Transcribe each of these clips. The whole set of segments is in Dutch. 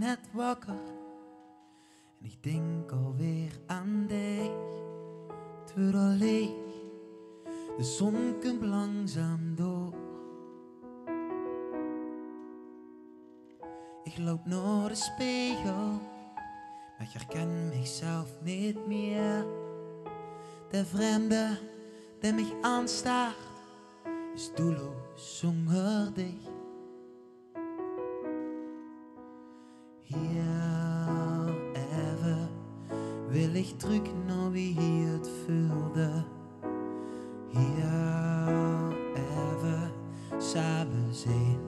net wakker en ik denk alweer aan dich. Het wordt al leeg, de zon komt langzaam door. Ik loop naar de spiegel, maar ik herken mezelf niet meer. De vreemde die mich aanstaart, is doelloos zonder dich. Wil ik terug naar wie hier het voelde. Hier even samen zijn.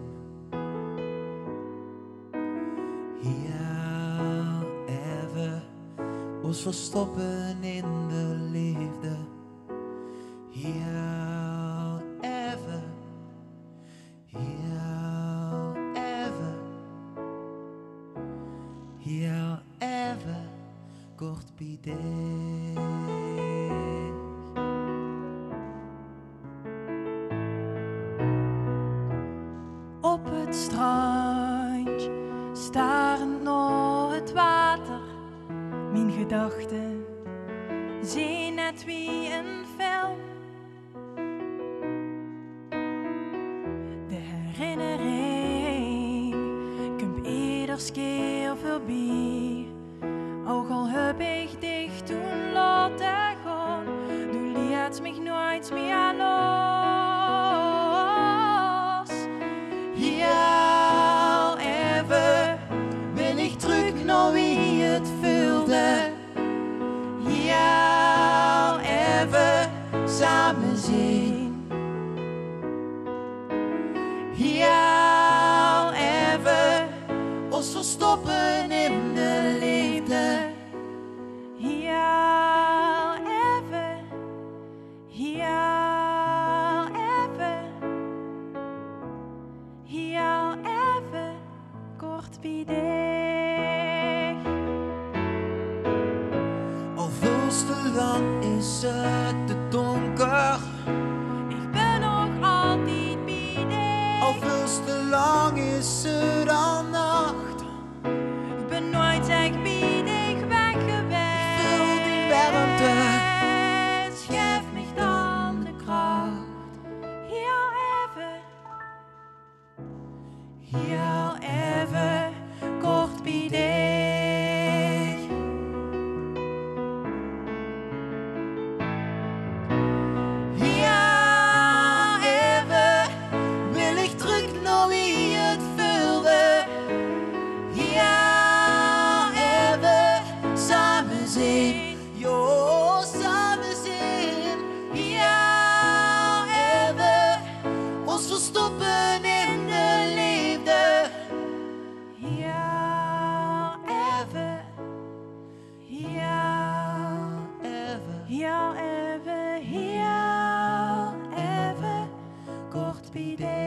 Hier even ons verstoppen in de liefde. Dich. Op het strand, starend naar het water. Mijn gedachten zien net wie een film. De herinnering komt ieders keer voorbij. Al heb ik dich toen laten gaan, du liet mich nooit meer los. Hier even wil ik terug naar wie het voelde. Hier even samen zijn. Al veel te lang is het te donker. Ik ben nog altijd bij. Al veel te lang is het Even ever, even. Ever, kort bij